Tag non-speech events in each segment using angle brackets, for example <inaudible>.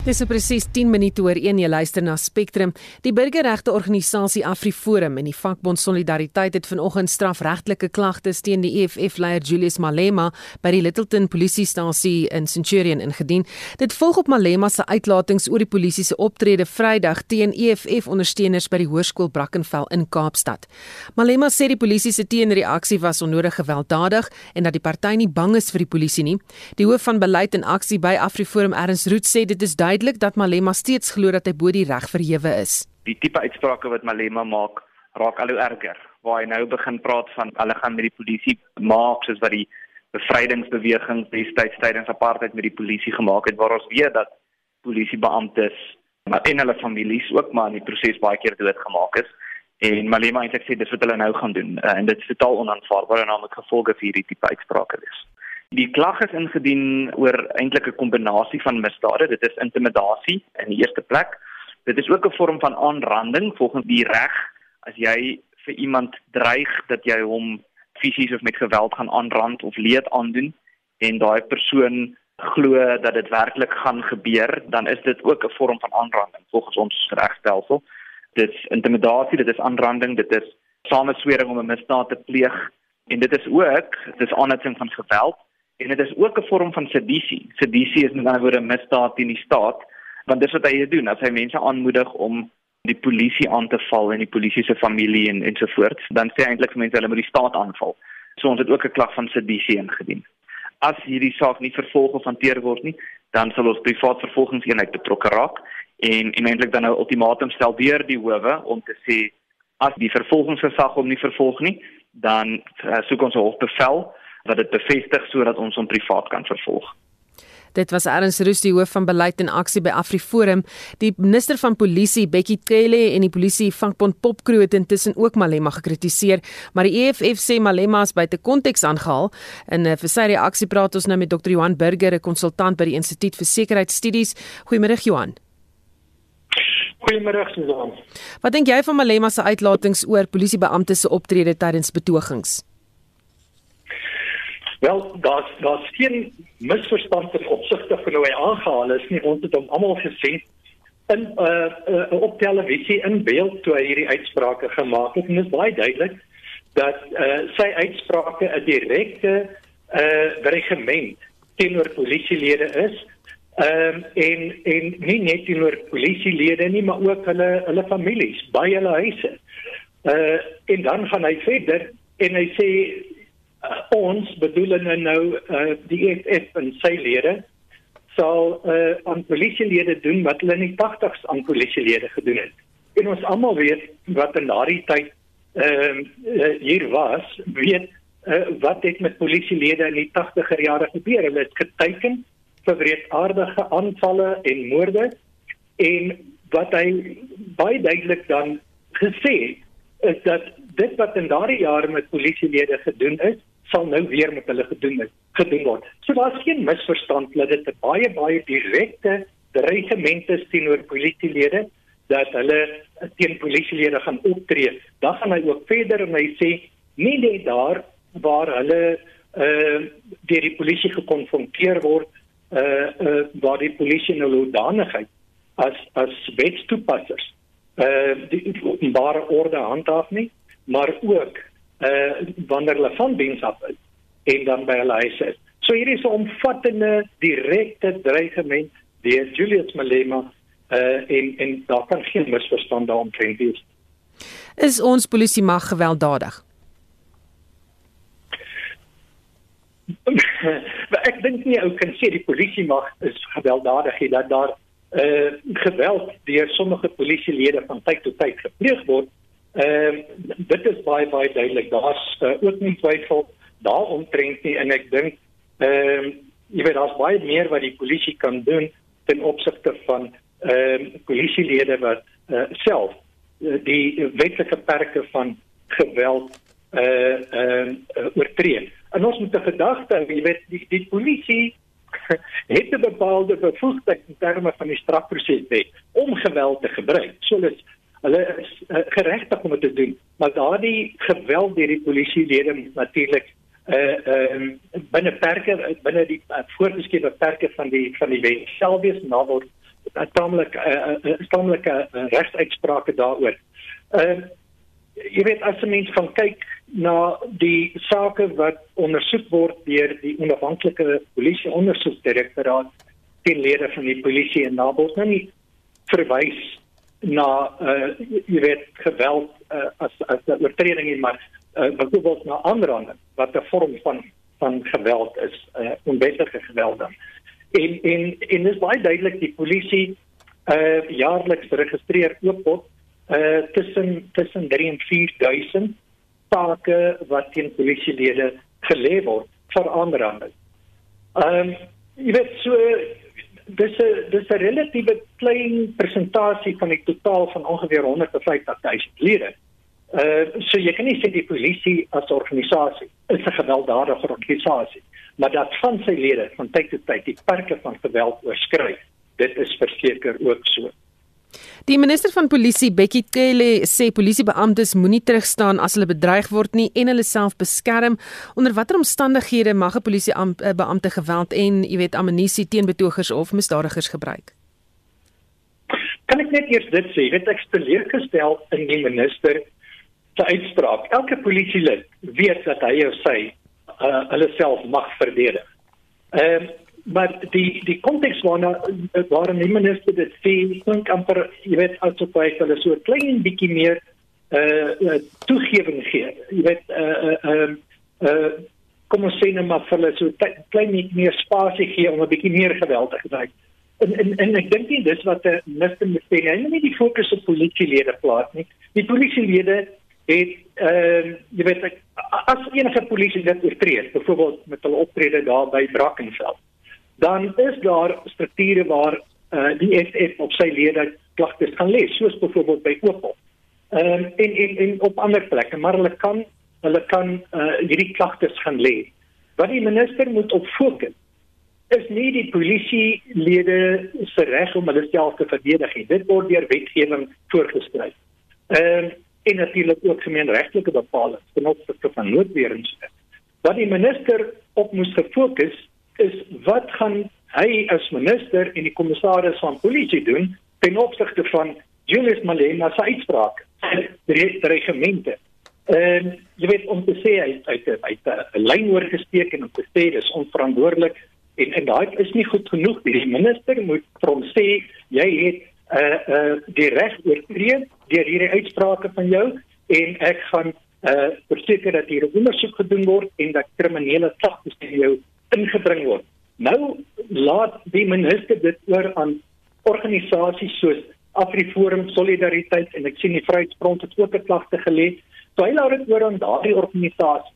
Dis presies 10 minute oor 1 jy luister na Spectrum. Die burgerregte organisasie AfriForum en die vakbond Solidariteit het vanoggend strafregtelike klagtes teen die EFF-leier Julius Malema by die Littleton polisiestasie in Centurion ingedien. Dit volg op Malema se uitlatings oor die polisie se optrede Vrydag teen EFF-ondersteuners by die hoërskool Brackenfell in Kaapstad. Malema sê die polisie se teenreaksie was onnodig gewelddadig en dat die party nie bang is vir die polisie nie. Die hoof van beleid en aksie by AfriForum, Ernst Root, sê dit is duidelik dat Malema steeds glo dat hy bo die reg verhewe is. Die tipe uitsprake wat Malema maak, raak al hoe erger. Waar hy nou begin praat van hulle gaan met die polisie maak soos wat die bevrydingsbeweging destyds tydens apartheid met die polisie gemaak het waar ons weet dat polisiebeamptes maar en hulle families ook maar in die proses baie keer doodgemaak is. En Malema het gesê dis wat hulle nou gaan doen uh, en dit is totaal onaanvaarbaar en naamlik gevolge vir hierdie tipe uitsprake is. Die klag is ingedien oor eintlik 'n kombinasie van misdade. Dit is intimidasie in die eerste plek. Dit is ook 'n vorm van aanranding volgens die reg as jy vir iemand dreig dat jy hom fisies of met geweld gaan aanrand of leed aandoen en daai persoon glo dat dit werklik gaan gebeur, dan is dit ook 'n vorm van aanranding volgens ons regstelsel. Dit is intimidasie, dit is aanranding, dit is sameswering om 'n misdaad te pleeg en dit is ook dis aanhitsing van geweld En dit is ook 'n vorm van sedisie. Sedisie is met ander woorde misdaad teen die staat, want dis wat hy doen, as hy mense aanmoedig om die polisie aan te val en die polisie se familie en ensovoorts, dan sê hy eintlik vir mense hulle moet die staat aanval. So ons het ook 'n klag van sedisie ingedien. As hierdie saak nie vervolg of hanteer word nie, dan sal ons privaat vervolgingseenheid betrokke raak en en eintlik dan nou ultimatum stel deur die howe om te sê as die vervolgingsgesag hom nie vervolg nie, dan uh, soek ons 'n hofbevel wat dit bevestig sodat ons hom privaat kan vervolg. Dit was Ernst Roos die hoof van beleid en aksie by AfriForum. Die minister van polisie, Bekkie Cele en die polisie vakbond Popkroe het intussen ook Malema gekritiseer, maar die EFF sê Malema is buite konteks aangehaal. In 'n uh, vir sy reaksie praat ons nou met Dr. Johan Burger, 'n konsultant by die Instituut vir Sekuriteitsstudies. Goeiemôre Johan. Goeiemôre Susan. Wat dink jy van Malema se uitlatings oor polisiebeamptes se optrede tydens betogings? Wel, daar's daar's geen misverstand ten opsigte van hoe hy aangehaal is nie. Ons het hom almal gesien in uh, uh, op televisie in beeld toe hy hierdie uitsprake gemaak het. En dit is baie duidelik dat uh, sy uitsprake 'n direkte uh, regiment teenoor polisielede is. Ehm um, en en nie net teenoor polisielede nie, maar ook hulle hulle families by hulle huise. Uh en dan gaan hy verder en hy sê uh, ons bedoel nou uh, die EFF en sy lede sal uh, aan polisielede doen wat hulle in die 80s aan polisielede gedoen het. En ons almal weet wat in daardie tyd ehm uh, hier was, weet uh, wat het met polisielede in die 80er jare gebeur. Hulle het geteken vir wreedaardige aanvalle en moorde en wat hy baie duidelik dan gesê is dat dit wat in daardie jare met polisielede gedoen is sal nou weer met hulle gedoen het, gedoen word. So daar's geen misverstand dat dit 'n baie baie direkte dreigement is teenoor polisielede dat hulle teen polisielede gaan optree. Dan gaan hy ook verder en hy sê nie net daar waar hulle uh deur die polisie gekonfronteer word uh uh waar die polisie nou lodanigheid as as wetstoepassers uh die openbare orde handhaaf nie maar ook uh wanneer hulle van diens af is en dan by hulle huis is. So hier is 'n omvattende direkte dreigement deur Julius Malema uh en en daar kan geen misverstand daaromtrent wees. Is ons polisie mag gewelddadig? <laughs> ek dink nie ou kan sê die polisie mag is gewelddadig nie dat daar uh geweld deur sommige polisielede van tyd tot tyd gepleeg word Ehm uh, dit is baie baie duidelik. Daar's uh, ook nie twyfel daaromtrent nie en ek dink ehm uh, jy weet daar's baie meer wat die polisie kan doen ten opsigte van ehm uh, polisielede wat uh, self uh, die wetlike perke van geweld uh, ehm uh, oortree. En ons moet 'n gedagte hê, jy weet die die polisie <laughs> het 'n bepaalde bevoegdheid in terme van die strafproseswet om geweld te gebruik. So dit hulle is uh, geregtig om dit te doen maar daardie geweld deur die polisielede natuurlik uh ehm uh, binne perke binne die uh, voorgeskrewe perke van die van die wet self wees na word 'n taamlik 'n taamlike regsuitsprake daaroor. Ehm uh, jy weet as 'n mens van kyk na die sake wat ondersoek word deur die onafhanklike polisie ondersoekdirektoraat teen lede van die polisie en nabos nou nie verwys na uh jy weet geweld uh, as as 'n oortreding nie maar uh, byvoorbeeld na aanranding wat 'n vorm van van geweld is uh onwettige geweld dan en en en dis baie duidelik die polisie uh jaarliks registreer ook op uh tussen tussen 3 en 4000 take wat teen polisielede gelê word vir aanranding. Ehm um, jy weet so dis 'n dis 'n relatiewe klein persentasie van die totaal van ongeveer 150 000 lede. Uh so jy kan nie sê die polisie as organisasie is 'n gewelddadige organisasie, maar dat van sy lede van tyd tot tyd die perke van geweld oorskry, dit is verseker ook so. Die minister van polisie Bekkie Cele sê polisiebeamptes moenie terugstaan as hulle bedreig word nie en hulle self beskerm. Onder watter omstandighede mag 'n polisiebeampte eh, geweld en, jy weet, ammunisie teen betogers of misdadigers gebruik? Kan ek net eers dit sê? Dit ek teleurgestel in die minister se uitspraak. Elke polisielid weet dat hy of sy uh, hulle self mag verdedig. Ehm uh, maar die die konteks waarna waarin die minister dit sê, dink amper jy weet asof hy hulle so 'n klein bietjie meer uh, uh toegewing gee. Jy weet uh uh uh kom ons sê net maar vir hulle so klein bietjie meer spasie gee om 'n bietjie meer geweld te gebruik. En en en ek dink nie dis wat 'n minister moet sê nie. Hy moet die fokus op polisielede plaas nie. Die polisielede het ehm uh, jy weet ek, as enige polisie dit oortree, byvoorbeeld met hulle optrede daar by Brackenfell dan is daar strukture waar uh, die FF op sy lede klagtes kan lê, soos byvoorbeeld by Opel. Ehm um, en en en op ander plekke, maar hulle kan hulle kan uh, hierdie klagtes gaan lê. Wat die minister moet op fokus is nie die polisie lede se reg om hulle self te verdedig nie. Dit word deur wetgewing voorgeskryf. Ehm um, en natuurlik ook gemeenregtelike bepalinge ten opsigte van noodweer en so. Wat die minister op moes gefokus is wat gaan hy as minister en die kommissaris van polisie doen ten opsigte van Julius Malema se uitspraak die regimente. En jy weet om te sê hy uit uit 'n lyn oorgesteek en om te sê dis onverantwoordelik en en daai is nie goed genoeg. Die minister moet hom sê jy het uh uh die reg oortree deur hierdie uitsprake van jou en ek gaan uh verseker dat hier ondersoek gedoen word en dat kriminele klagtes teen jou ingebring word. Nou laat die minister dit oor aan organisasies soos Afriforum Solidariteit en ek sien die Vryheidsfront het ook 'n klagte gelê. So hy laat dit oor aan daardie organisasies,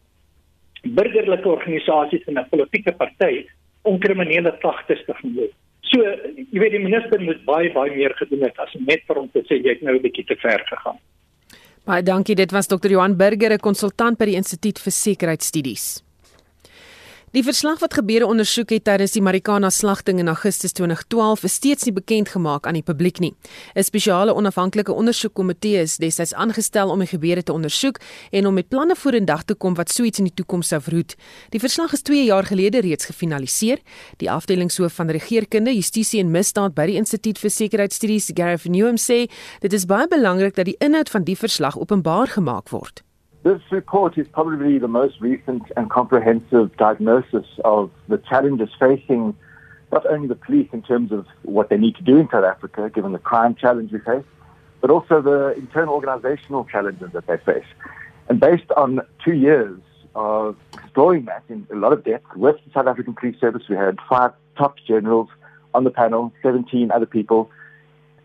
burgerlike organisasies en 'n politieke party om kriminele klagtes te doen. So, jy weet die minister moet baie baie meer gedoen het as net vir hom te sê jy het nou 'n bietjie te ver gegaan. Baie dankie. Dit was Dr. Johan Burger, 'n konsultant by die Instituut vir Sekuriteitsstudies. Die verslag wat gebeure ondersoek het tydens die Marikana slagting in Augustus 2012 is steeds nie bekend gemaak aan die publiek nie. 'n Spesiale onafhanklike ondersoekkomitee is destyds aangestel om die gebeure te ondersoek en om met planne vorendag te kom wat suits in die toekoms sou verhoed. Die verslag is 2 jaar gelede reeds gefinaliseer. Die afdelingshoof van regeringskunde, justisie en misdaad by die Instituut vir Sekuriteitsstudies, Gareth Newham sê, dit is baie belangrik dat die inhoud van die verslag openbaar gemaak word. This report is probably the most recent and comprehensive diagnosis of the challenges facing not only the police in terms of what they need to do in South Africa, given the crime challenge we face, but also the internal organizational challenges that they face. And based on two years of exploring that in a lot of depth with the South African Police Service, we had five top generals on the panel, 17 other people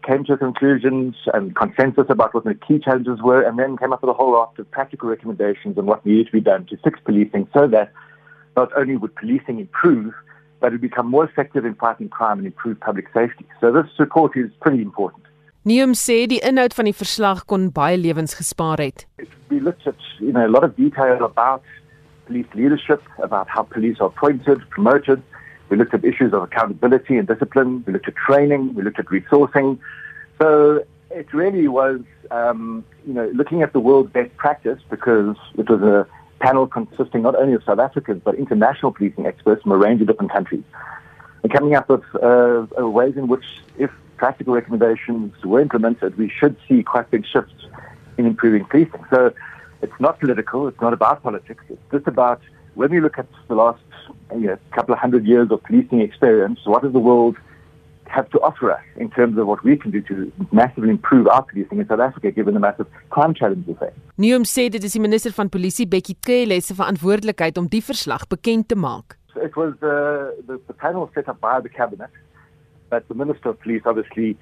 came to conclusions and consensus about what the key challenges were, and then came up with a whole lot of practical recommendations on what needed to be done to fix policing so that not only would policing improve, but it would become more effective in fighting crime and improve public safety. So this report is pretty important. Neum sê die inhoud van die verslag kon baie lewens gespaar het. We looked at you know a lot of detail about police leadership, about how police are appointed, promoted, We looked at issues of accountability and discipline. We looked at training. We looked at resourcing. So it really was, um, you know, looking at the world's best practice because it was a panel consisting not only of South Africans but international policing experts from a range of different countries, and coming up with uh, ways in which, if practical recommendations were implemented, we should see quite big shifts in improving policing. So it's not political, it's not about politics, it's just about when we look at the last you know, couple of hundred years of policing experience, what does the world have to offer us in terms of what we can do to massively improve our policing in South Africa given the massive crime challenges there. Neum sê dit is die minister van polisie Bekkie Cele se verantwoordelikheid om die verslag bekend te maak. So it was uh, the, the panel set up by the cabinet, but the minister of police obviously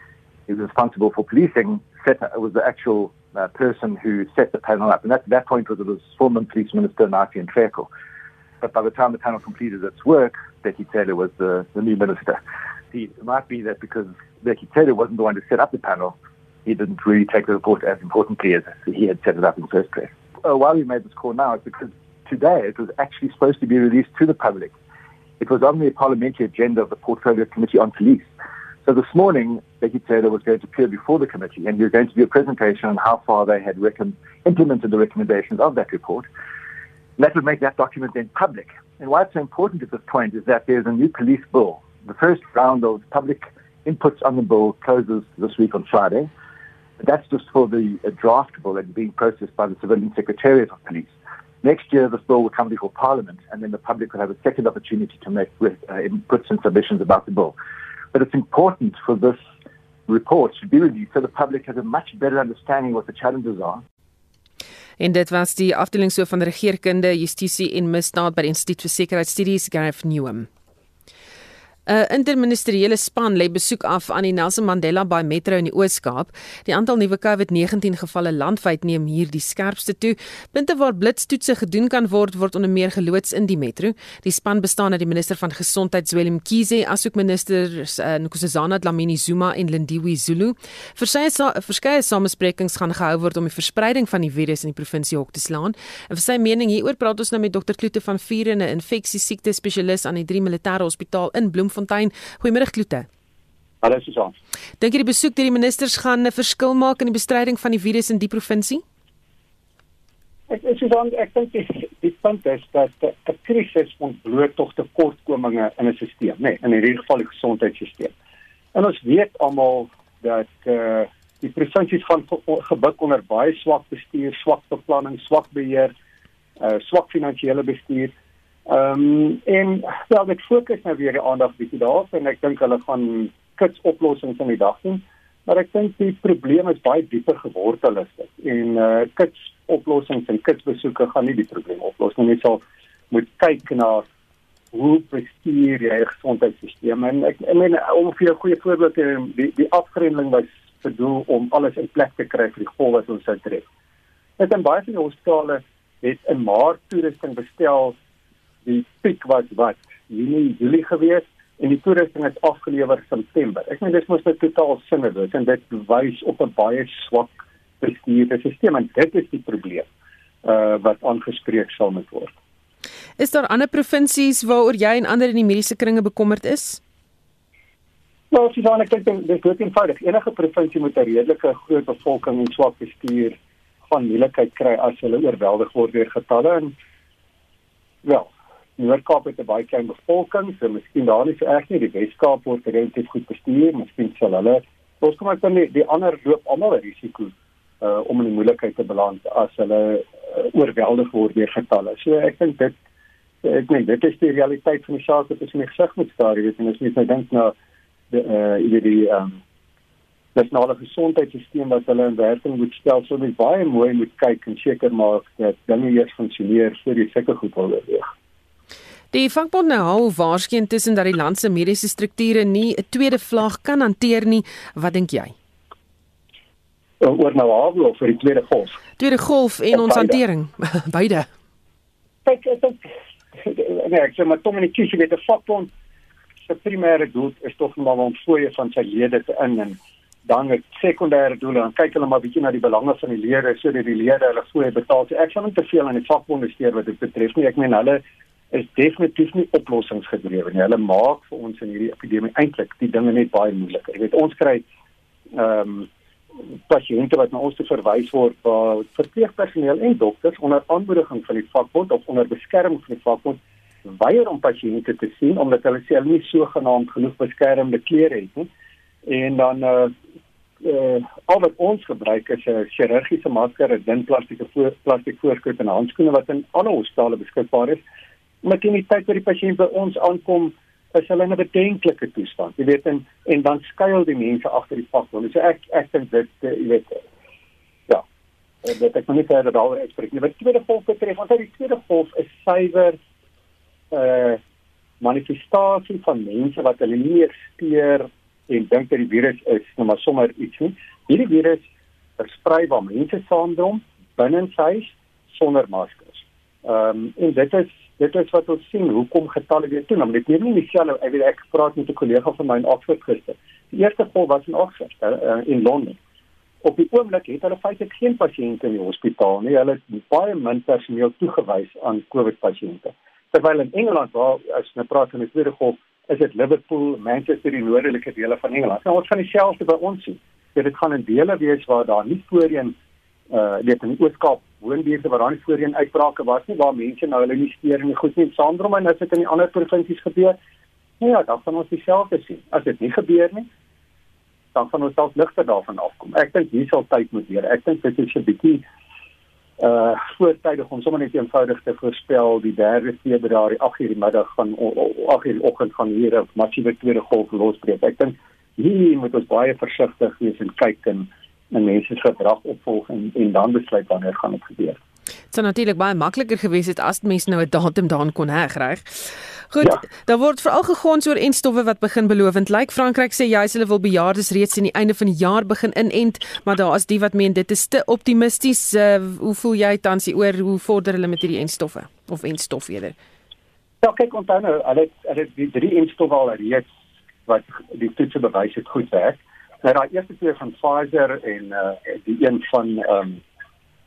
is responsible for policing. Set was the actual uh, person who set the panel up, and at that point was it was former police minister Nathi and Treko. But by the time the panel completed its work, Becky Taylor was the, the new minister it might be that because Becky Taylor wasn't the one to set up the panel, he didn't really take the report as importantly as he had set it up in the first place. Uh, why we made this call now is because today it was actually supposed to be released to the public. It was on the parliamentary agenda of the Portfolio Committee on Police. So this morning, Becky Taylor was going to appear before the committee, and there's going to be a presentation on how far they had implemented the recommendations of that report. That would make that document then public. And why it's so important at this point is that there's a new police bill the first round of public inputs on the bill closes this week on Friday. That's just for the draft bill that's being processed by the Civilian Secretariat of Police. Next year, this bill will come before Parliament, and then the public will have a second opportunity to make uh, inputs and submissions about the bill. But it's important for this report to be released so the public has a much better understanding of what the challenges are. En dit was die afdelingshoof van regeringskunde, justisie en misdaad by die Instituut vir Sekuriteitsstudies, Gareth Newham. 'n Interministeriële span lê besoek af aan die Nelson Mandela Bay Metro in die Oos-Kaap. Die aantal nuwe COVID-19 gevalle landwyd neem hier die skerpste toe. Punte waar blitstoetse gedoen kan word, word onder meer geloods in die metro. Die span bestaan uit die minister van gesondheid Zwelin Mkhize, asook ministers uh, Nkosazana Dlamini Zuma en Lindiwe Zulu. Verskeie verskeie samesprekings gaan gehou word om die verspreiding van die virus in die provinsie hok te slaan. En vir sy mening hieroor praat ons nou met Dr Kloete van Vuur en 'n infeksie siekte spesialis aan die 3 Militêre Hospitaal in Bloem Bloemfontein. Goeiemôre Kloete. Hallo Susan. Dink jy die besoek deur die ministers gaan 'n verskil maak in die bestryding van die virus in die provinsie? Ek is Susan, ek dink die, die punt is dat 'n krisis ontbloot tog tekortkominge in 'n stelsel, nê, nee, in hierdie geval die gesondheidstelsel. En ons weet almal dat eh uh, die provinsies gaan gebuk onder baie swak bestuur, swak beplanning, swak beheer, eh uh, swak finansiële bestuur. Ehm um, en wel met fokus nou weer die aandag bietjie daarop en ek dink hulle gaan kits oplossings in die dag sien. Maar ek dink die probleem is baie dieper gewortel is dit. En eh uh, kits oplossings en kits besoeke gaan nie die probleem oplos nie. Net sal moet kyk na hoe bestuur jy gesondheidstelsel en ek ek meen om vir 'n goeie voorbeeld te die die afgrendeling was bedoel om alles in plek te kry vir die golf wat ons sou tref. Dit in baie van die hospitale het in Maart toerusting bestel die piek was wat Junie Julie gewees en die toerusting is afgelewer September. Ek meen dis mos net totaal sinneloos en dit wys op 'n baie swak bestuurde stelsel en dit is die probleem uh wat aangespreek sal moet word. Is daar ander provinsies waaroor jy en ander in die mediese kringe bekommerd is? Nou, dis dan ek dink dis goed eenvoudig. Enige provinsie met 'n redelike groot bevolking en swak bestuur gaan moeilikheid kry as hulle oorweldig word deur getalle en wel, Noord-Kaap het 'n baie klein bevolking, so miskien daar nie so erg nie. Die Wes-Kaap word relatief goed bestuur, miskien sal hulle ons kom uit dan die, die ander loop almal 'n risiko uh om in die moeilikheid te beland as hulle uh, oorweldig word deur getalle. So ek dink dit ek meen dit is die realiteit van die saak wat ons in die gesig moet staar, jy weet, en as jy nou dink na die uh jy die um nasionale gesondheidstelsel wat hulle in werking moet stel, sou jy baie mooi moet kyk en seker maak dat dinge eers funksioneer voor jy sulke goed wil oorweeg. Die vakbond nou hou waarskyn tussen dat die land se mediese strukture nie 'n tweede vlaag kan hanteer nie. Wat dink jy? Oor nou haar of vir die tweede golf? Tweede golf en ons hantering, <laughs> beide. Kyk, dink nee, ek sê maar die kies weet 'n vakbond se primêre doel is tog om om fooie van sy lede te in en dan 'n sekondêre doel en kyk hulle maar bietjie na die belange van die lede sodat die lede hulle fooie betaal. So ek sal nie te veel aan die vakbonde steur wat dit betref nie. Ek meen hulle is definitief nie oplossingsgedrewe nie. Hulle maak vir ons in hierdie epidemie eintlik die dinge net baie moeiliker. Jy weet, ons kry ehm um, pasiënte wat na ons toe verwys word waar verpleegpersoneel en dokters onder aanmoediging van die vakbond of onder beskerming van die vakbond weier om pasiënte te sien omdat hulle sê hulle nie sogenaamd genoeg beskermende klere het nie. En dan uh uh al wat ons gebruik is 'n chirurgiese masker, 'n dun plastieke voor, plastiek voorskoot en handskoene wat in alle hospitale beskikbaar is. Maar teen die tyd wat die pasiënt by ons aankom, is hulle in 'n bedenklike toestand. Jy weet en en dan skuil die mense agter die vakbond. So ek ek dink dit uh, jy weet ja. Dit ek moet net verder daaroor uitspreek. Die tweede golf betref, want die tweede golf is suiwer uh manifestasie van mense wat hulle nie meer steur en dink dat die virus is nou maar sommer iets nie. Hierdie virus versprei waar mense saamdrom binne huis sonder maskers. Ehm um, en dit is dit is wat ons sien hoekom getalle weer toeneem. Dit neem nie dieselfde ek weet ek praat met 'n kollega van my in Oxford gister. Die eerste golf was in Oxford uh, in Londen. Op die oomblik het hulle feitelik geen pasiënte in die hospitaal nie. Hulle het baie min personeel toegewys aan COVID pasiënte. Terwyl in Engeland waar as jy praat van die tweede golf is dit Liverpool, Manchester die noordelike dele van Engeland. Nou ons gaan dieselfde by ons sien. Dit gaan in dele wees waar daar nie voorheen uh weet in die Oos-Kaap woonbuurte waar daar nie voorheen uitbrake was nie waar mense nou hulle nie steur nie goed nie saamdrom en as dit in die ander provinsies gebeur. Nou ja, dan gaan ons dieselfde sien. As dit nie gebeur nie, dan gaan ons self ligter daarvan afkom. Ek dink hier sal tyd moet weer. Ek dink dit is 'n bietjie uh voortydig om sommer net eenvoudig te voorspel die derde februarie 8:00 die middag van 8:00 die oggend gaan hier 'n massiewe tweede golf losbreek. Ek dink hier moet ons baie versigtig wees en kyk en en mense se gedrag opvolg en en dan besluit wanneer gaan dit gebeur. Dit sou natuurlik baie makliker gewees het as mense nou 'n datum daan kon reg? Goed, ja. daar word veral gegons oor enstowwe wat begin belovend lyk. Frankryk sê jy hulle wil bejaardes reeds aan die einde van die jaar begin inent, maar daar is die wat meen dit is te optimisties. Uh, hoe voel jy tans oor hoe vorder hulle met hierdie enstowwe of enstof eerder? Ja, kyk onthou nou, hulle hulle die drie enstowwe al reeds wat die toetse bewys het goed werk. Nou daai eerste twee van Pfizer en uh, die een van ehm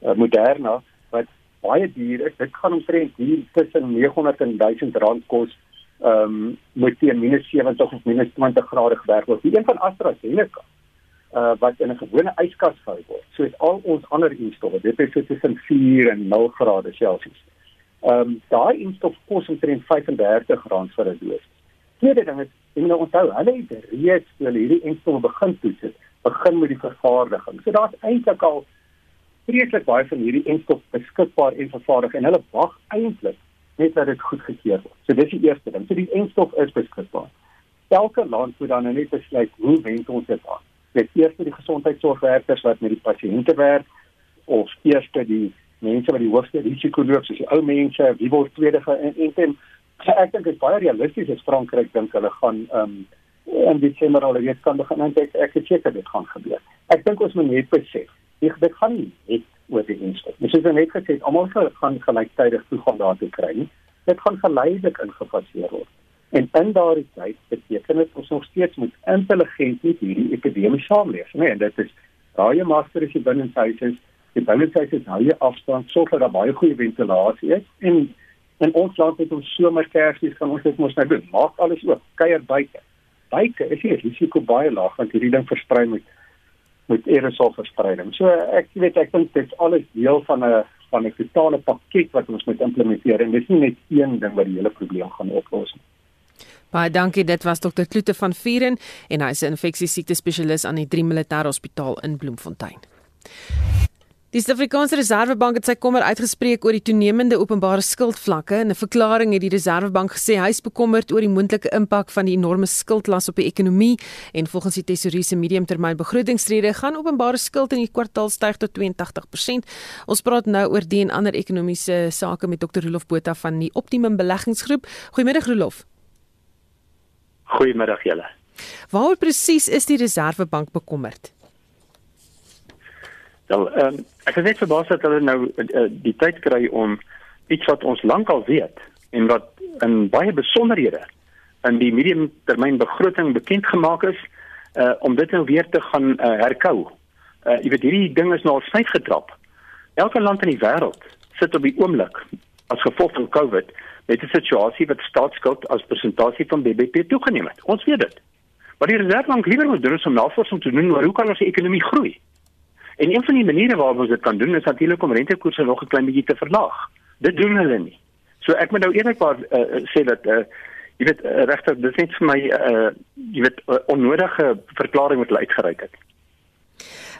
um, Moderna wat baie duur is. Dit gaan omtrent hier tussen 900 en 1000 rand kos. Ehm um, moet teen minus 70 of minus 20 grade gewerk word. Die een van AstraZeneca uh wat in 'n gewone yskas gehou word. Soos al ons ander instowwe. Dit is so tussen 4 en 0 grade Celsius. Ehm um, daai instof kos omtrent 35 rand vir 'n dosis. Tweede ding is, jy moet onthou, hulle het reeds toe hulle hierdie instowwe begin toets het, begin met die vervaardiging. So daar's eintlik al vreeslik baie van hierdie enstof beskikbaar en vervaardig en hulle wag eintlik net dat dit goedgekeur word. So dis die eerste ding. So die enstof is beskikbaar. Elke land moet dan net besluit hoe wend ons dit aan. Net eers die gesondheidsorgwerkers wat met die pasiënte werk of eers die mense wat die hoogste risiko loop soos die ou mense, wie word tweede geïntent en so ek dink dit is baie realisties as Frankryk dink hulle gaan ehm um, in Desember al reeds kan begin en ek ek seker dit gaan gebeur. Ek dink ons moet net besef Ek dit gaan nie net oor die instelling. Dis soos net gesê, almal gaan gelyktydig toegang daartoe kry. Dit gaan geleidelik ingefaseer word. En in daardie tyd beteken dit ons nog steeds moet intelligent met hierdie epidemie saamleef, né? Nee, en dit is daai jy master as jy binne in huis is, die binne in huis is hou jy afstand, sorg dat daar baie goeie ventilasie is en en ons land het ons somerkersies kan ons dit mos nou doen. Maak alles oop, kuier buite. Buite is die risiko baie laag want hierdie ding versprei met met aerosol verspreiding. So ek weet ek dink dit is alles deel van 'n van 'n totale pakket wat ons moet implementeer en dis nie net een ding wat die hele probleem gaan oplos nie. Baie dankie, dit was dokter Kloete van Vieren en hy's 'n infeksiesiekte spesialis aan die 3 Militaire Hospitaal in Bloemfontein. Die Suid-Afrikaanse Reserwebank het sy kommer uitgespreek oor die toenemende openbare skuldvlakke. In 'n verklaring het die Reserwebank gesê hy is bekommerd oor die moontlike impak van die enorme skuldlas op die ekonomie en volgens die tesourier se mediumtermynbegrotingsrede gaan openbare skuld in die kwartaal styg tot 82%. Ons praat nou oor die en ander ekonomiese sake met Dr. Rolof Botha van die Optimum Beleggingsgroep. Goeiemiddag Rolof. Goeiemiddag julle. Waaroor presies is die Reserwebank bekommerd? Wel, ehm um, ek is net verbaas dat hulle nou uh, die tyd kry om iets wat ons lankal weet en wat in baie besonderhede in die mediumtermynbegroting bekend gemaak is uh om dit nou weer te gaan uh, herkou. Uh jy weet hierdie ding is nou al snyt getrap. Elke land in die wêreld sit op die oomblik as gevolg van COVID met 'n situasie wat staatsskuld as persentasie van BBP toegeneem het. Ons weet dit. Maar die Reservebank liewer moet doen om navorsing te doen oor hoe kan ons ekonomie groei? En een van die maniere waarop ons dit kan doen is natuurlik om rentekoerse nog 'n klein bietjie te verlaag. Dit doen hulle nie. So ek moet nou eerlikwaar uh, sê dat uh, jy weet uh, regtig dis net vir my uh jy weet uh, onnodige verklaring wat hulle uitgereik het.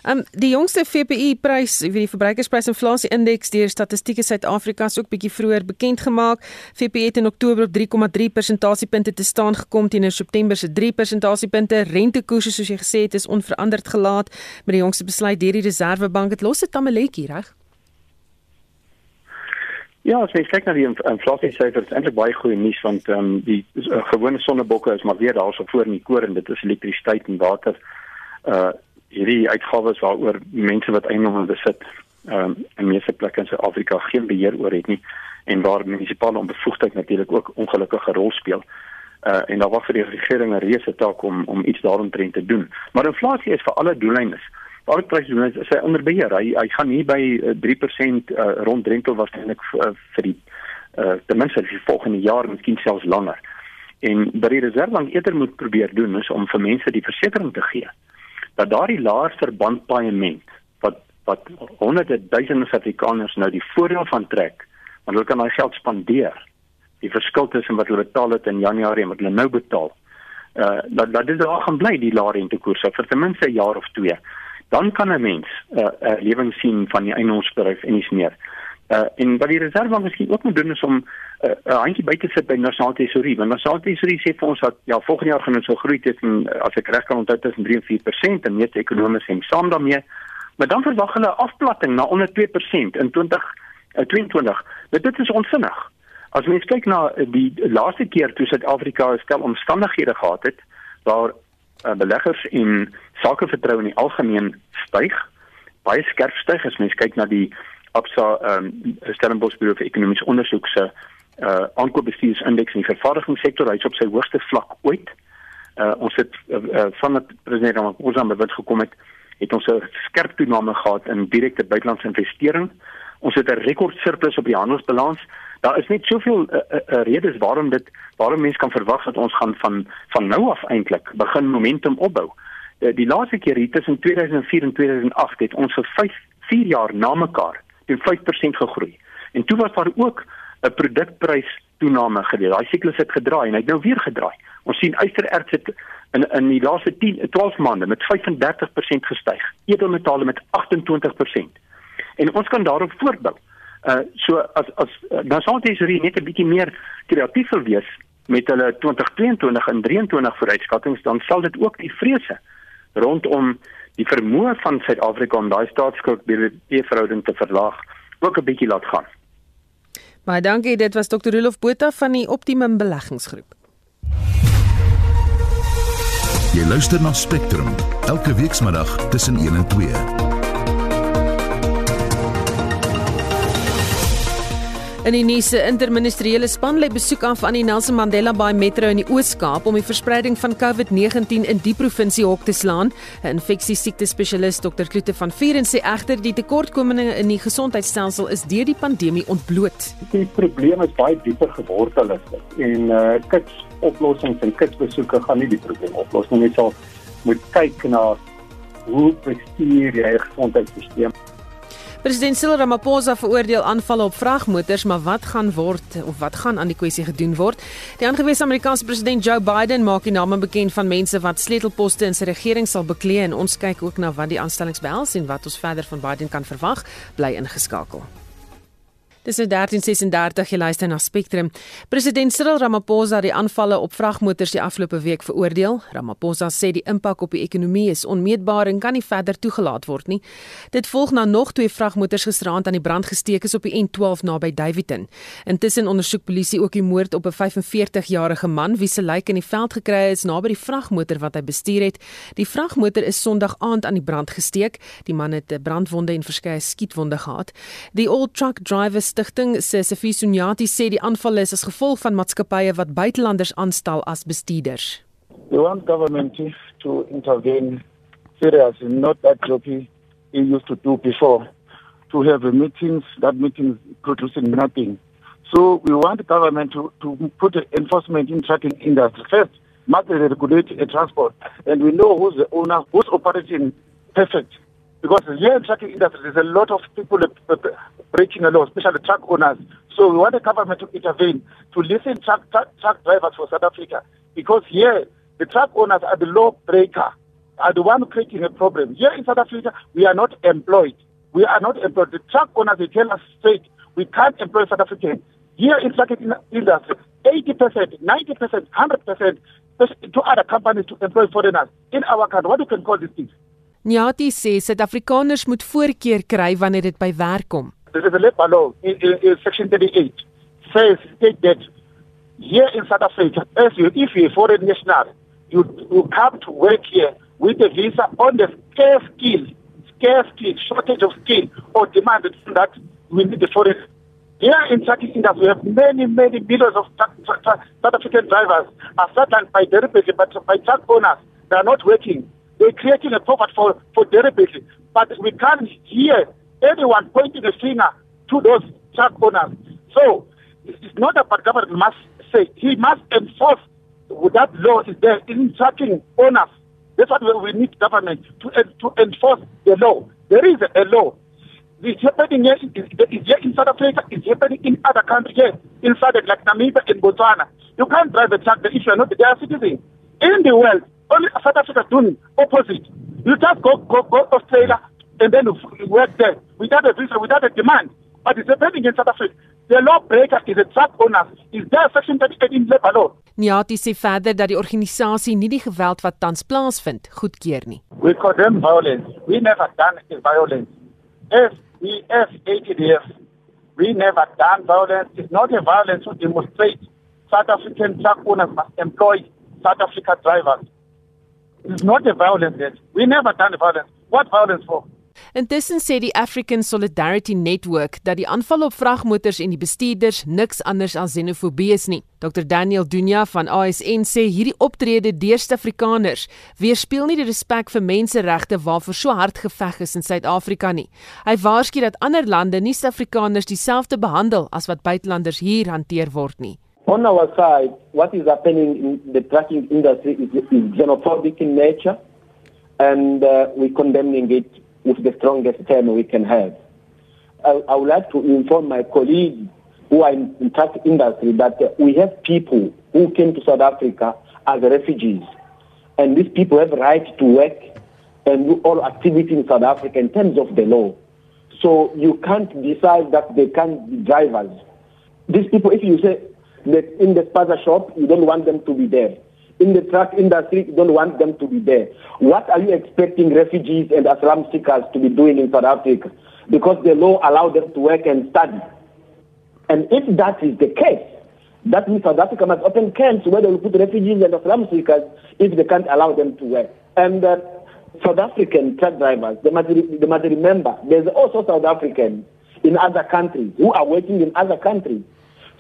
Um die jongste VPI prys, wie die verbruikersprysinflasie indeks deur Statistiek Suid-Afrika is ook bietjie vroeër bekend gemaak. VPI het in Oktober op 3,3 persentasiepunte te staan gekom teenoor September se 3 persentasiepunte. Rentekoerse soos jy gesê het is onveranderd gelaat met die jongste besluit deur die Reserwebank. Dit los 'n tamaletjie, reg? Ja, as jy kyk na die inflasie syfers, is eintlik baie goeie nuus want ehm um, die uh, gewone sonnebokke is maar weer daarso voor in die koor en dit is elektrisiteit en water. Uh hierdie uitgawes waaroor mense wat eiendom besit um, in meeste plekke in Suid-Afrika geen beheer oor het nie en waar munisipale onbevoegdheid natuurlik ook ongelukkige rol speel. Uh en daar was vir die regering 'n reuse taak om om iets daaromtrent te doen. Maar inflasie is vir alle doeleindes. Waar pryse doen is hy onder beheer. Hy hy gaan nie by 3% uh, rond rentel waarskynlik uh, vir die uh ten minste vir die volgende jaar, miskien selfs langer. En by die reservebank eerder moet probeer doen is om vir mense die versekerings te gee dat daardie laer verbandpaaiement wat wat honderde duisende Suid-Afrikaners nou die voordeel van trek, want hulle kan daai geld spandeer. Die verskil tussen wat hulle betaal het in Januarie en wat hulle nou betaal. Uh dat dat dit daar gaan bly die laer rentekoerse vir ten minste 'n jaar of twee. Dan kan 'n mens 'n uh, uh, lewens sien van die eienaarsbedryf en iets meer. Uh en wat die reservebank miskien ook moet doen is om 'n uh, 'n handjie by te sit by nasionale tesourie. Want nasionale tesourie sê vir ons dat ja, volgende jaar gaan dit so groei tussen as ek reg kan onthou tussen 3 en 4% en meeste ekonomie sê saam daarmee. Maar dan verwag hulle 'n afplatting na onder 2% in 2022. Uh, dit is onsinnig. As mens kyk na die laaste keer toe Suid-Afrika stel omstandighede gehad het waar uh, beleggers en sakevertroue in die algemeen styg, baie skerp styg as mens kyk na die Absa ehm um, Stellenbosch Bureau vir Ekonomiese Ondersoek se uh aankoopbestuursindeks in die vervaardigingssektor hy's op sy hoogste vlak ooit. Uh ons het uh, uh, van dat president Ramaphosa met wat gekom het, het ons 'n skerp toename gehad in direkte buitelandse investering. Ons het 'n rekord surplus op die handelsbalans. Daar is net soveel uh, uh, uh, redes waarom dit waarom mense kan verwag dat ons gaan van van nou af eintlik begin momentum opbou. Uh, die laaste keer hier tussen 2004 en 2008 het ons vir 5 4 jaar na mekaar teen 5% gegroei. En toe was daar ook 'n produkprys toename gedeel. Daai siklus het gedraai en hy het nou weer gedraai. Ons sien ystererts het in in die laaste 10 12 maande met 35% gestyg. Edelmetale met 28%. En ons kan daarop voortbou. Uh so as as uh, nou sou dit hier net 'n bietjie meer kreatief wil wees met hulle 2022 en 23 vooruitskattinge dan sal dit ook die vrese rondom die vermoë van Suid-Afrika om daai staatsskuld BBP verhouding te verlaag ook 'n bietjie laat gaan. Baie dankie, dit was Dr. Rolof Botha van die Optimum Beleggingsgroep. Jy luister na Spectrum elke weekmiddag tussen 1 en 2. In die nuus se interministeriële span lê besoek af aan die Nelson Mandela Bay Metro in die Oos-Kaap om die verspreiding van COVID-19 in die provinsie hok te slaan. 'n Infeksiesiekte spesialis Dr. Kloete van Vuren sê egter die tekortkominge in die gesondheidstelsel is deur die pandemie ontbloot. Die probleem is baie dieper gewortel is dit en uh kits oplossings en kitsbesoeke gaan nie die probleem oplos nie. Mens sal moet kyk na hoe bestuur jy 'n gesondheidstelsel President Cyril Ramaphosa veroordeel aanvalle op vragmotors, maar wat gaan word of wat gaan aan die kwessie gedoen word? Die aangewese Amerikaanse president Joe Biden maak die name bekend van mense wat sleutelposte in sy regering sal beklee en ons kyk ook na wat die aanstellings behels en wat ons verder van Biden kan verwag. Bly ingeskakel. Dis nou 1336 jy luister na Spectrum. President Cyril Ramaphosa het die aanvalle op vragmotors die afgelope week veroordeel. Ramaphosa sê die impak op die ekonomie is onmeetbaar en kan nie verder toegelaat word nie. Dit volg na nog twee vragmotors gisteraand aan die brand gesteek is op die N12 naby Davidton. Intussen ondersoek polisie ook die moord op 'n 45-jarige man wie se lijk in die veld gekry is naby die vragmotor wat hy bestuur het. Die vragmotor is Sondag aand aan die brand gesteek. Die man het brandwonde en verskeie skietwonde gehad. Die old truck driver Stichting se Sefie Sunyati sê die aanval is as gevolg van maatskappye wat buitelanders aanstel as bestuurders. We want government to intervene seriously, not that jockey he used to do before, to have a meetings, that meetings producing nothing. So we want the government to, to put enforcement in trucking industry first, must regulate a transport, and we know who's the owner, who's operating perfect Because here in the trucking industry, there's a lot of people breaking the law, especially truck owners. So we want the government to intervene, to listen truck, truck, truck drivers for South Africa. Because here, the truck owners are the law breaker, are the one creating a problem. Here in South Africa, we are not employed. We are not employed. The truck owners, they tell us straight, we can't employ South Africans. Here in trucking industry, 80%, 90%, 100% to other companies to employ foreigners in our country. What you can call these things? Nyati sê Suid-Afrikaners moet voorkeur kry wanneer dit by werk kom. This is a labor law in, in, in section 38 says state that here in South Africa if you if you're a foreign national you you come to work here with a visa on the scarce skill scarce skill shortage of skill or demand that we need the foreign. Here in trucking industry we have many many millions of South African drivers are certain by deliberately but by truck owners they are not working they're creating a profit for, for deliberately. But we can't hear anyone pointing a finger to those truck owners. So it's not about government must say. He must enforce that law is there in trucking owners. That's what we need government to, to enforce the law. There is a, law. It's happening here, it's here in South Africa, it's happening in other countries here, inside like Namibia and Botswana. You can't drive a truck if you're not their citizen. In the world, only South Africa doing opposite. You just go go go to Australia and then work there without a visa, without a demand. But it's happening in South Africa. The lawbreaker is a truck owner. Is there section 38 in labor law? Nyati sê verder dat die organisasie nie die geweld wat tans plaasvind goedkeur nie. We condemn violence. We never done violence. As we as ATDF, we never done violence. It's not a violence to demonstrate South African truck owners must employ South Africa drivers. It's not a violence yet. We never done violence. What violence for? Intussen sê die African Solidarity Network dat die aanval op vragmotors en die bestuurders niks anders as xenofobie is nie. Dr Daniel Dunja van ASN sê hierdie optrede deur Suid-Afrikaners weerspieël nie die respek vir menseregte waarvoor so hard geveg is in Suid-Afrika nie. Hy waarsku dat ander lande nie Suid-Afrikaners dieselfde behandel as wat buitelanders hier hanteer word nie. On our side, what is happening in the trucking industry is, is xenophobic in nature, and uh, we're condemning it with the strongest term we can have. I, I would like to inform my colleagues who are in the truck industry that uh, we have people who came to South Africa as refugees, and these people have right to work and do all activity in South Africa in terms of the law. So you can't decide that they can't be drivers. These people, if you say that in the spaza shop, you don't want them to be there. In the truck industry, you don't want them to be there. What are you expecting refugees and asylum seekers to be doing in South Africa? Because the law allows them to work and study. And if that is the case, that means South Africa must open camps where they will put refugees and asylum seekers if they can't allow them to work. And uh, South African truck drivers, they must, they must remember there's also South Africans in other countries who are working in other countries.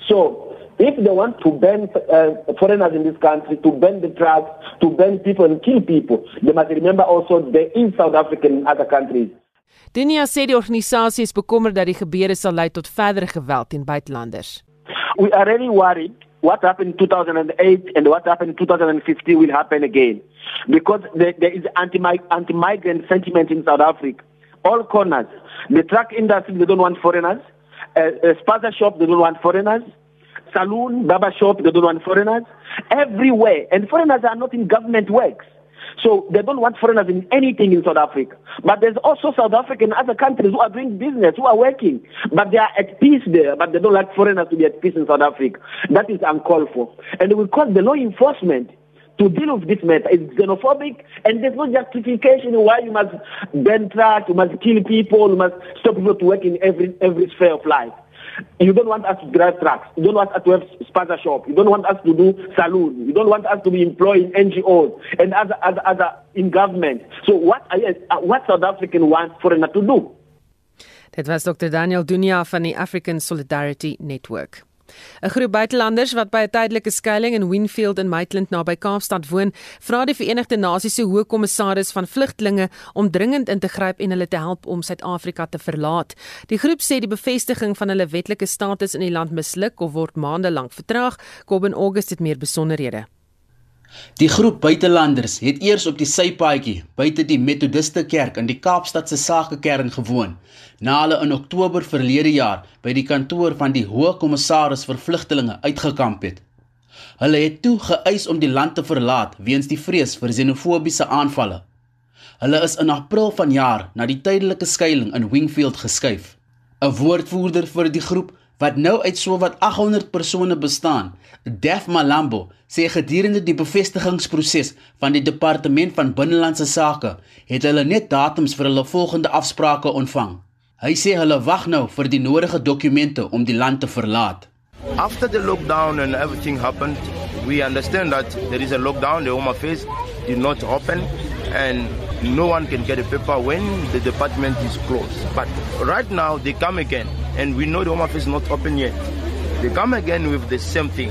So if they want to ban uh, foreigners in this country, to ban the drugs, to ban people and kill people, they must remember also there is South Africa in other countries. Dunia sê die organisasie is bekommerd dat die gebeure sal lei tot verdere geweld teen buitelanders. We are really worried what happened in 2008 and what happened in 2015 will happen again because there, there is anti-migrant sentiment in South Africa. All corners. The truck industry, they don't want foreigners. Uh, uh, spaza shop, they don't want foreigners saloon, barber shop, they don't want foreigners. Everywhere. And foreigners are not in government works. So they don't want foreigners in anything in South Africa. But there's also South Africa and other countries who are doing business, who are working. But they are at peace there, but they don't like foreigners to be at peace in South Africa. That is uncalled for. And we call the law enforcement to deal with this matter is xenophobic and there's no justification why you must ban trucks, you must kill people, you must stop people to work in every every sphere of life. You don't want us to drive trucks. You don't want us to have spaza shop. You don't want us to do saloon. You don't want us to be employed in NGOs and other other other in government. So what uh, what South African want foreigner to do? Dit was Dr Daniel Dunia van die African Solidarity Network. 'n Groep buitelanders wat by 'n tydelike skuilings in Winfield in Maitland naby Kaapstad woon, vra die Verenigde Nasies se Hoogkommissaris van Vlugtlinge om dringend in te gryp en hulle te help om Suid-Afrika te verlaat. Die groep sê die bevestiging van hulle wetlike status in die land misluk of word maande lank vertraag. Kobben August het meer besonderhede. Die groep buitelanders het eers op die sypaadjie buite die Methodiste Kerk in die Kaapstad se Sakekern gewoon, na hulle in Oktober verlede jaar by die kantoor van die Hoë Kommissaris vir Vlugtelinge uitgekamp het. Hulle het toe geëis om die land te verlaat weens die vrees vir xenofobiese aanvalle. Hulle is in April vanjaar na die tydelike skuilings in Wingfield geskuif. 'n Woordvoerder vir die groep wat nou uit sowat 800 persone bestaan, Def Malambo, sê gedurende die bevestigingsproses van die departement van binnelandse sake, het hulle net datums vir hulle volgende afsprake ontvang. Hy sê hulle wag nou vir die nodige dokumente om die land te verlaat. After the lockdown and everything happened, we understand that there is a lockdown, the home affairs did not open and no one can get a paper when the department is closed. But right now they come again and we know the home office is not open yet. They come again with the same thing.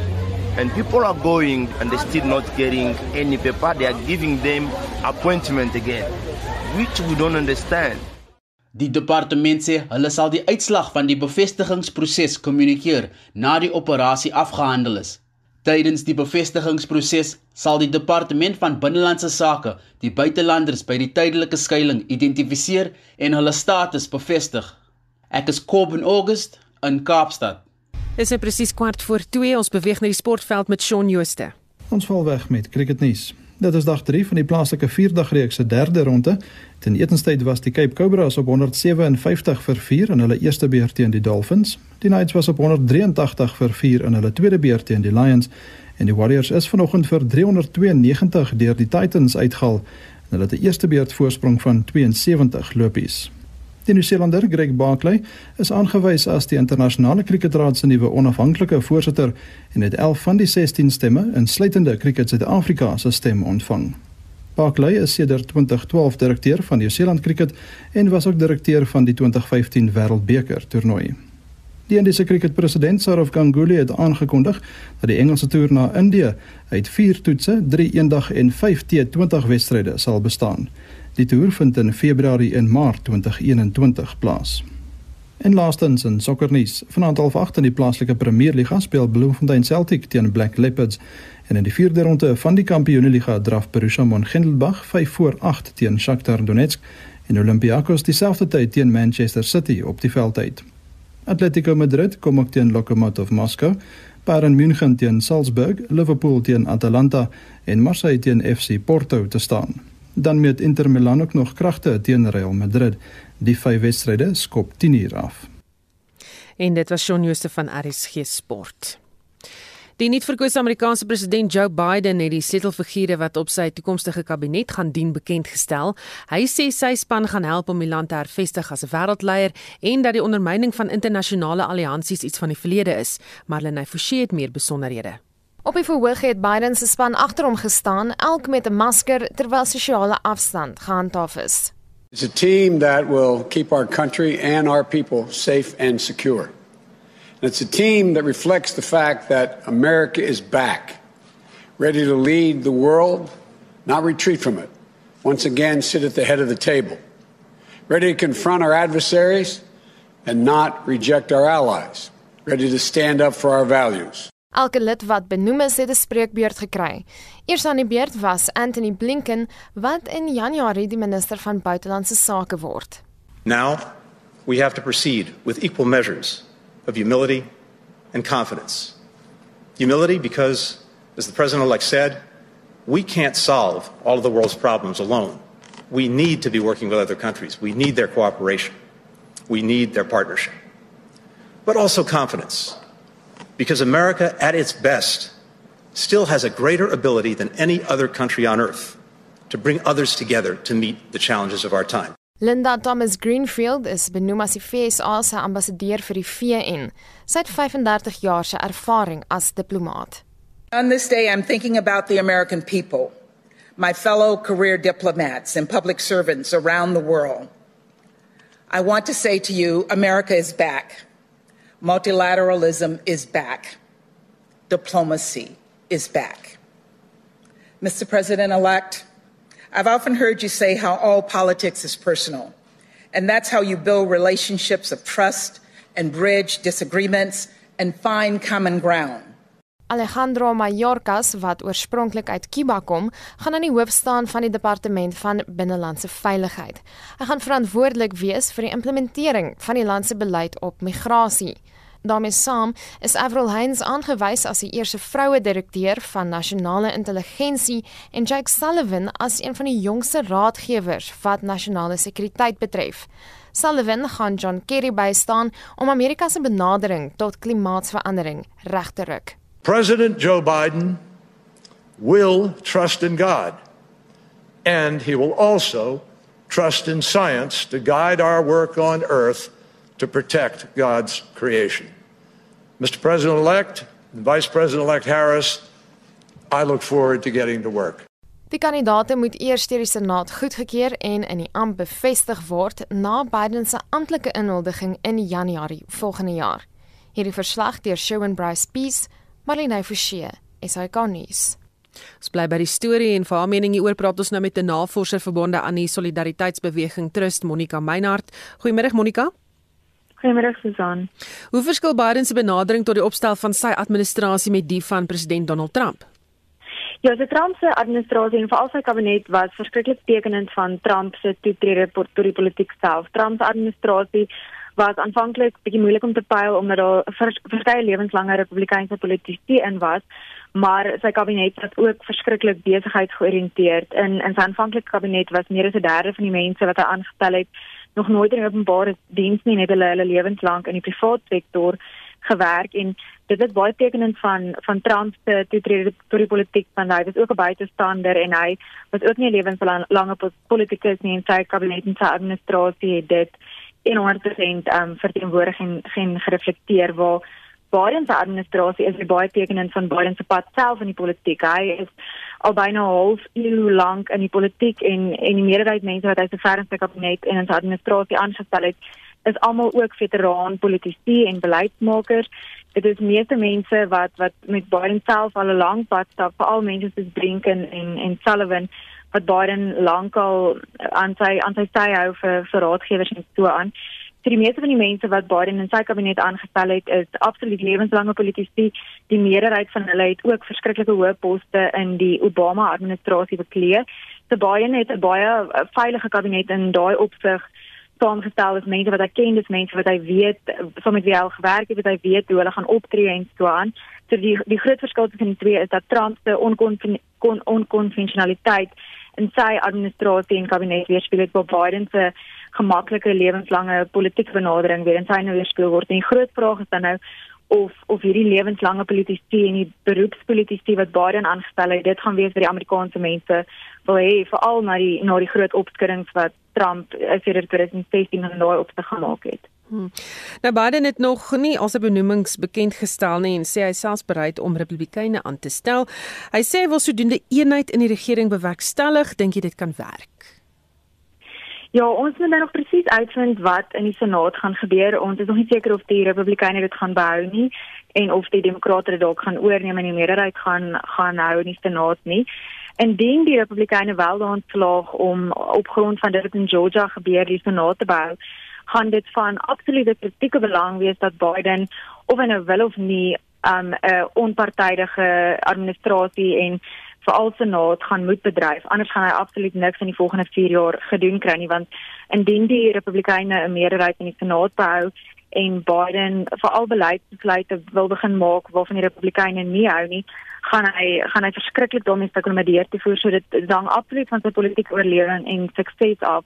And people are going and they're still not getting any paper. They are giving them appointment again, which we don't understand. Die departement sê hulle sal die uitslag van die bevestigingsproses kommunikeer na die operasie afgehandel is. Tydens die bevestigingsproses sal die departement van binnelandse sake die buitelanders by die tydelike skuilings identifiseer en hulle status bevestig. Ek is Corbin August in Kaapstad. Dis nou presies kwart voor 2. Ons beweeg na die sportveld met Shaun Jooste. Ons val weg met cricketnuus. Dit is dag 3 van die plaaslike 4-dagreeks se derde ronde. Ten etenstyd was die Cape Cobras op 157 vir 4 in hulle eerste beurt teen die Dolphins. Die Knights was op 183 vir 4 in hulle tweede beurt teen die Lions en die Warriors is vanoggend vir 392 deur die Titans uitgehaal. Hulle het 'n eerste beurt voorsprong van 72 lopies. Die Nieu-Seelander Greg Barkley is aangewys as die internasionale kriketraad se nuwe onafhanklike voorsitter en het 11 van die 16 stemme, insluitende Cricket Suid-Afrika se stem ontvang. Barkley is sedert 2012 direkteur van Nieu-Seeland Cricket en was ook direkteur van die 2015 Wêreldbeker toernooi. Die Indiese cricketpresident Saurav Ganguly het aangekondig dat die Engelse toer na Indië uit 4 toetse, 3 eendag en 5 T20 wedstryde sal bestaan. Die toer vind in Februarie en Maart 2021 plaas. En laastens in sokkernuus, vanaand half 8 in die plaaslike Premierliga speel Bloemfontein Celtic teen Black Leopards en in die vierde ronde van die Kampioenliga draf Borussia Mönchengladbach 5 voor 8 teen Shakhtar Donetsk en Olympiakos dieselfde tyd teen Manchester City op die veld uit. Atletico Madrid kom ook teen Lokomotiv Moskou, Bayern München teen Salzburg, Liverpool teen Atalanta en Marseille teen FC Porto te staan dan met Inter Milan ook nog kragte teen Real Madrid. Die vyf wedstryde skop 10 uur af. En dit was Shaun Jooste van RSG Sport. Die nuutverkose Amerikaanse president Joe Biden het die sleutelfigure wat op sy toekomstige kabinet gaan dien bekend gestel. Hy sê sy span gaan help om die land te hervestig as 'n wêreldleier en dat die ondermyning van internasionale alliansies iets van die verlede is. Marlene Forsie het meer besonderhede. Op die verhoog het Biden se span agter hom gestaan, elk met 'n masker terwyl sosiale afstand gehandhaaf is. It's a team that will keep our country and our people safe and secure. And it's a team that reflects the fact that America is back, ready to lead the world, not retreat from it. Once again, sit at the head of the table, ready to confront our adversaries and not reject our allies, ready to stand up for our values. Elke lid wat benoem is, het 'n spreekbeurt gekry. Eers aan die beurt was Anthony Blinken wat in Januarie die minister van buitelandse sake word. Now, we have to proceed with equal measures of humility and confidence. Humility because as the president-elect said, we can't solve all of the world's problems alone. We need to be working with other countries. We need their cooperation. We need their partnership. But also confidence because America, at its best, still has a greater ability than any other country on earth to bring others together to meet the challenges of our time. Linda Thomas Greenfield is benoem as die FSA se ambassadeur vir die VN. Sy het 35 jaar se ervaring as diplomaat. On this day I'm thinking about the American people, my fellow career diplomats and public servants around the world. I want to say to you America is back. Multilateralism is back. Diplomacy is back. Mr. President elect, I've often heard you say how all politics is personal, and that's how you build relationships of trust and bridge disagreements and find common ground. Alejandro Mayorkas, wat oorspronklik uit Cuba kom, gaan aan die hoof staan van die departement van binnelandse veiligheid. Hy gaan verantwoordelik wees vir die implementering van die land se beleid op migrasie. daarmee saam is Avril Heinz aangewys as die eerste vroue direkteur van nasionale intelligensie en Jake Sullivan as een van die jongste raadgewers wat nasionale sekuriteit betref. Sullivan gaan John Kerry bystaan om Amerika se benadering tot klimaatsverandering reg te ruk. President Joe Biden will trust in God and he will also trust in science to guide our work on earth to protect God's creation. Mr. President elect and Vice President elect Harris, I look forward to getting to work. Die kandidaate moet eers deur die Senaat goedgekeur en in die amp bevestig word na Biden se amptelike inhuldiging in Januarie volgende jaar. Hierdie verslag deur Shawn Bryce Peace, Marlene Forsie, SAK nuus. Ons bly by die storie en vir haar mening hieroor praat ons nou met 'n navorser verbonde aan die Solidariteitsbeweging Trust, Monica Meinhardt. Goeiemôre Monica. Goeiemôre Susan. Hoe verskil Biden se benadering tot die opstel van sy administrasie met die van president Donald Trump? Ja, die Trump se administrasie en veral sy kabinet was verskriklik tekenend van Trump se toetrede tot die politiek self. Trump se administrasie was aanvanklik bietjie moeilik om te pyl omdat daar vers, verskeie lewenslange Republikeinse politici in was, maar sy kabinet was ook verskriklik besigheidsgeoriënteerd. In in sy aanvanklike kabinet was meer as 'n derde van die mense wat hy aangestel het nog nooit in openbare diens nie net hulle hulle lewenslank in die private sektor gewerk en dit is baie tekenend van van Trump se toetrede tot die politiek van hy was ook 'n buitestander en hy was ook nie 'n lewenslange politikus nie en sy kabinet en sy administrasie het dit in 100% um, verteenwoordig en geen gereflekteer waar Biden se administrasie is baie tekenend van Biden se pad self in die politiek. Hy is al byna 'n half eeu lank in die politiek en en die meerderheid mense wat hy se verste kabinet en in sy administrasie aangestel het, is almal ook veteraan politici en beleidsmakers. Dit is meeste mense wat wat met Biden self al 'n lang pad stap, veral mense soos Blinken en en Sullivan wat Biden lankal aan sy aan sy sy hou vir vir raadgewers en so aan. Vir die meeste van die mense wat Biden in sy kabinet aangestel het, is absoluut lewenslange politici. Die meerderheid van hulle het ook verskriklike hoë poste in die Obama administrasie bekleed. So Biden het 'n baie veilige kabinet in daai opsig saamgestel is mense wat hy ken, dis mense wat hy weet van met wie hy gewerk het, wat hy weet hoe hulle gaan optree en so aan. So die die groot verskil tussen die twee is dat Trump se onkonvensionaliteit in sy administrasie en kabinet weerspieël het op Biden se gemaklike lewenslange politieke benadering weer in sy nou weerspieël word. En die groot vraag is dan nou of of hierdie lewenslange politici en die beroepspolitici wat Biden aangestel het, dit gaan wees vir die Amerikaanse mense wil hê veral na die na die groot opskuddings wat Trump hy dit 2016 in daai opsig gemaak het. Hmm. Nou Biden het nog nie al sy benoemings bekend gestel nie en sê hy selfs bereid om Republikeine aan te stel. Hy sê hy wil sodoende eenheid in die regering bewerkstellig. Dink jy dit kan werk? Ja, ons moet nou nog presies uitvind wat in die Senaat gaan gebeur. Ons is nog nie seker of die Republikeine dit gaan behou nie en of die Demokrate dit dalk gaan oorneem en die meerderheid gaan gaan hou in die Senaat nie. Indien die Republikeine wel daarin slaag om op grond van dit in Georgia gebeur die Senaat te behou, gaan dit van absolute kritieke belang wees dat Biden of hy nou wil of nie 'n um, onpartydige administrasie en veral senaat gaan moet bedryf. Anders gaan hy absoluut niks in die volgende 4 jaar gedoen kry nie want indien die republikeine 'n meerderheid in die senaat behou en Biden veral beleidsbesluite wil begin maak waarvan die republikeine nie hou nie gaan hy gaan hy verskriklik daarmee sukkel om dit te voer. So dit hang absoluut van sy politieke oorlewing en sukses af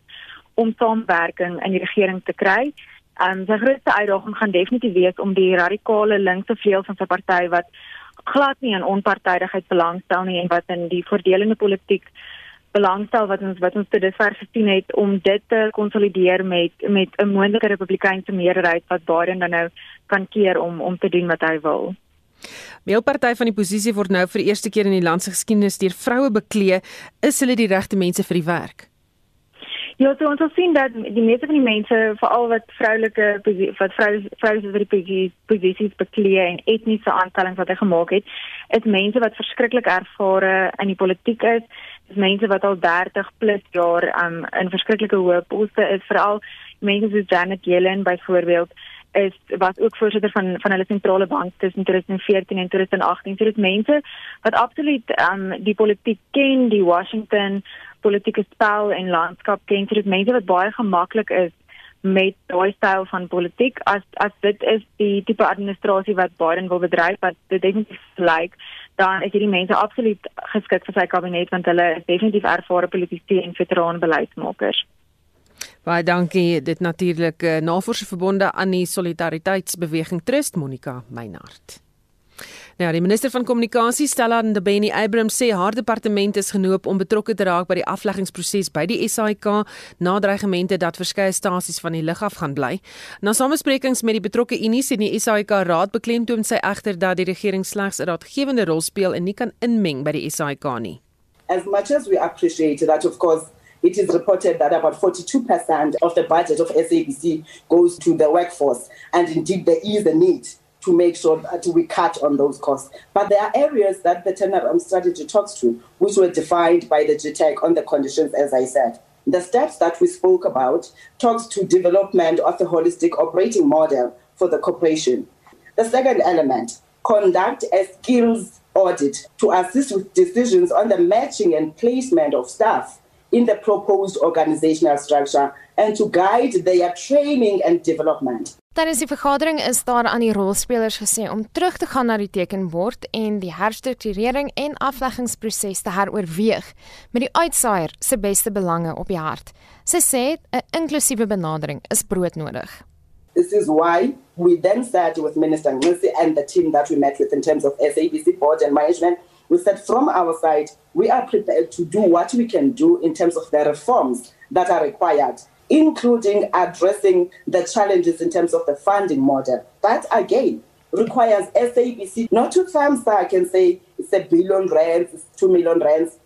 om saamwerking in die regering te kry. Um, sy grootste uitdaging gaan definitief wees om die radikale linkse vleuel van sy party wat glad nie aan onpartydigheid belangstel nie en wat in die voordelende politiek belangstel wat ons wat ons te dusver gesien het om dit te konsolideer met met 'n moontlike republikeinse meerderheid wat Biden dan nou kan keer om om te doen wat hy wil. Meel party van die posisie word nou vir eerste keer in die land se geskiedenis deur vroue beklee. Is hulle die regte mense vir die werk? Ja, so ons sien dat die meeste van die mense, veral wat vroulike wat vroue vroue wat die posisies beklee en etniese aanstellings wat hy gemaak het, is mense wat verskriklik ervare in die politiek is. Dis mense wat al 30 plus jaar um, in verskriklike hoë poste is, veral mense soos Janet Yellen byvoorbeeld is was ook voorsitter van van hulle sentrale bank tussen 2014 en 2018. So dit mense wat absoluut um die politiek ken, die Washington politieke spel en landskap ken. So dit mense wat baie gemaklik is met daai styl van politiek as as dit is die tipe administrasie wat Biden wil bedryf wat dit definitief lyk dan is hierdie mense absoluut geskik vir sy kabinet want hulle is definitief ervare politici en veteraan beleidsmakers. Baie dankie. Dit natuurlik uh, navorsing verbonde aan die Solidariteitsbeweging Trust Monica Meinhardt. Nou, die minister van kommunikasie, Stella Ndabeni Abrams sê haar departement is genoop om betrokke te raak by die afleggingsproses by die SAIK na dreigemente dat verskeie stasies van die lug af gaan bly. Na samesprekings met die betrokke unies en die SAIK raad beklemtoon sy egter dat die regering slegs 'n raadgewende rol speel en nie kan inmeng by die SAIK nie. As much as we appreciate that of course It is reported that about 42% of the budget of SABC goes to the workforce, and indeed there is a need to make sure that we cut on those costs. But there are areas that the turnaround strategy talks to, which were defined by the GTEC on the conditions, as I said. The steps that we spoke about talks to development of a holistic operating model for the corporation. The second element, conduct a skills audit to assist with decisions on the matching and placement of staff in the proposed organizational structure and to guide their training and development. Tydens die vergadering is daar aan die rolspelers gesê om terug te gaan na die tekenbord en die herstrukturering en afleggingsproses te heroorweeg met die uitsaaier se beste belange op die hart. Sy sê 'n inklusiewe benadering is broodnodig. This is why we then sat with Minister Ngisi and the team that we met with in terms of SABC board and management. We said from our side, we are prepared to do what we can do in terms of the reforms that are required including addressing the challenges in terms of the funding model. That again requires SABC not to thumbsuck and say it's a billion rands, it's two million rands,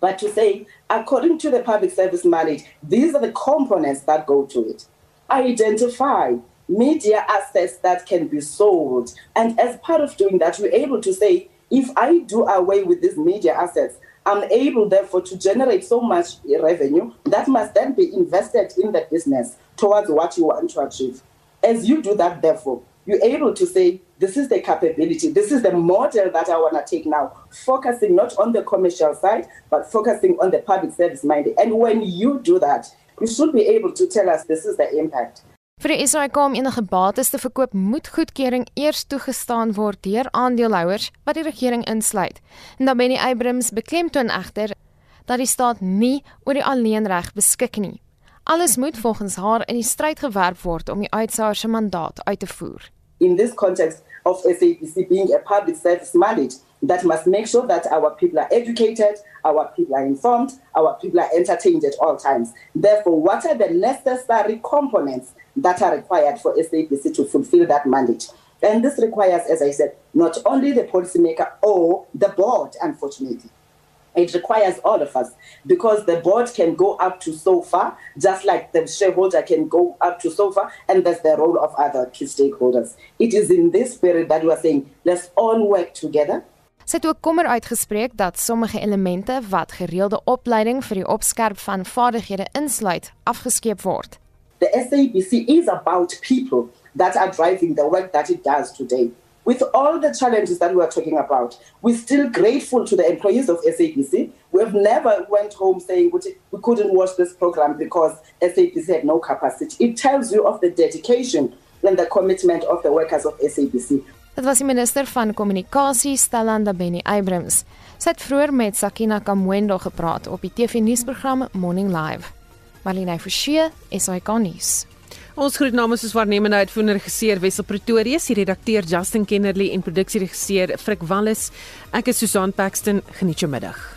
but to say, according to the public service mandate, these are the components that go to it. Identify media assets that can be sold. And as part of doing that, we're able to say, if I do away with these media assets, I'm able, therefore, to generate so much revenue that must then be invested in the business towards what you want to achieve. As you do that, therefore, you're able to say, this is the capability, this is the model that I want to take now, focusing not on the commercial side, but focusing on the public service minded. And when you do that, you should be able to tell us this is the impact. Vir die SAIK om enige bates te verkoop, moet goedkeuring eers toegestaan word deur aandeelhouers wat die regering insluit. En dan Benny Abrams beklemtoon egter dat die staat nie oor die alleenreg beskik nie. Alles moet volgens haar in die stryd gewerp word om die uitsaar se mandaat uit te voer. In this context of SABC being a public service mandate, that must make sure that our people are educated, our people are informed, our people are entertained at all times. Therefore, what are the necessary components that are required for SABC to fulfill that mandate? And this requires, as I said, not only the policymaker or the board, unfortunately. It requires all of us because the board can go up to so far, just like the shareholder can go up to so far, and that's the role of other key stakeholders. It is in this spirit that we are saying, let's all work together Sy het ook kommer uitgespreek dat sommige elemente wat gereelde opleiding vir die opskerp van vaardighede insluit, afgeskeep word. The SABC is about people that are driving the work that it does today. With all the challenges that we are talking about, we're still grateful to the employees of SABC. We've never went home saying we couldn't watch this program because SABC had no capacity. It tells you of the dedication and the commitment of the workers of SABC. Dit was die minister van kommunikasie, Stellanda Benny Abrams. Sy het vroeër met Sakina Kamwendo gepraat op die TV-nuusprogram Morning Live. Marlene Forsie, SAK nuus. Ons groet namens ons waarnemende uitvoerende regisseur Wessel Pretorius, die redakteur Justin Kennerly en produksieregisseur Frik Wallis. Ek is Susan Paxton. Geniet jou middag.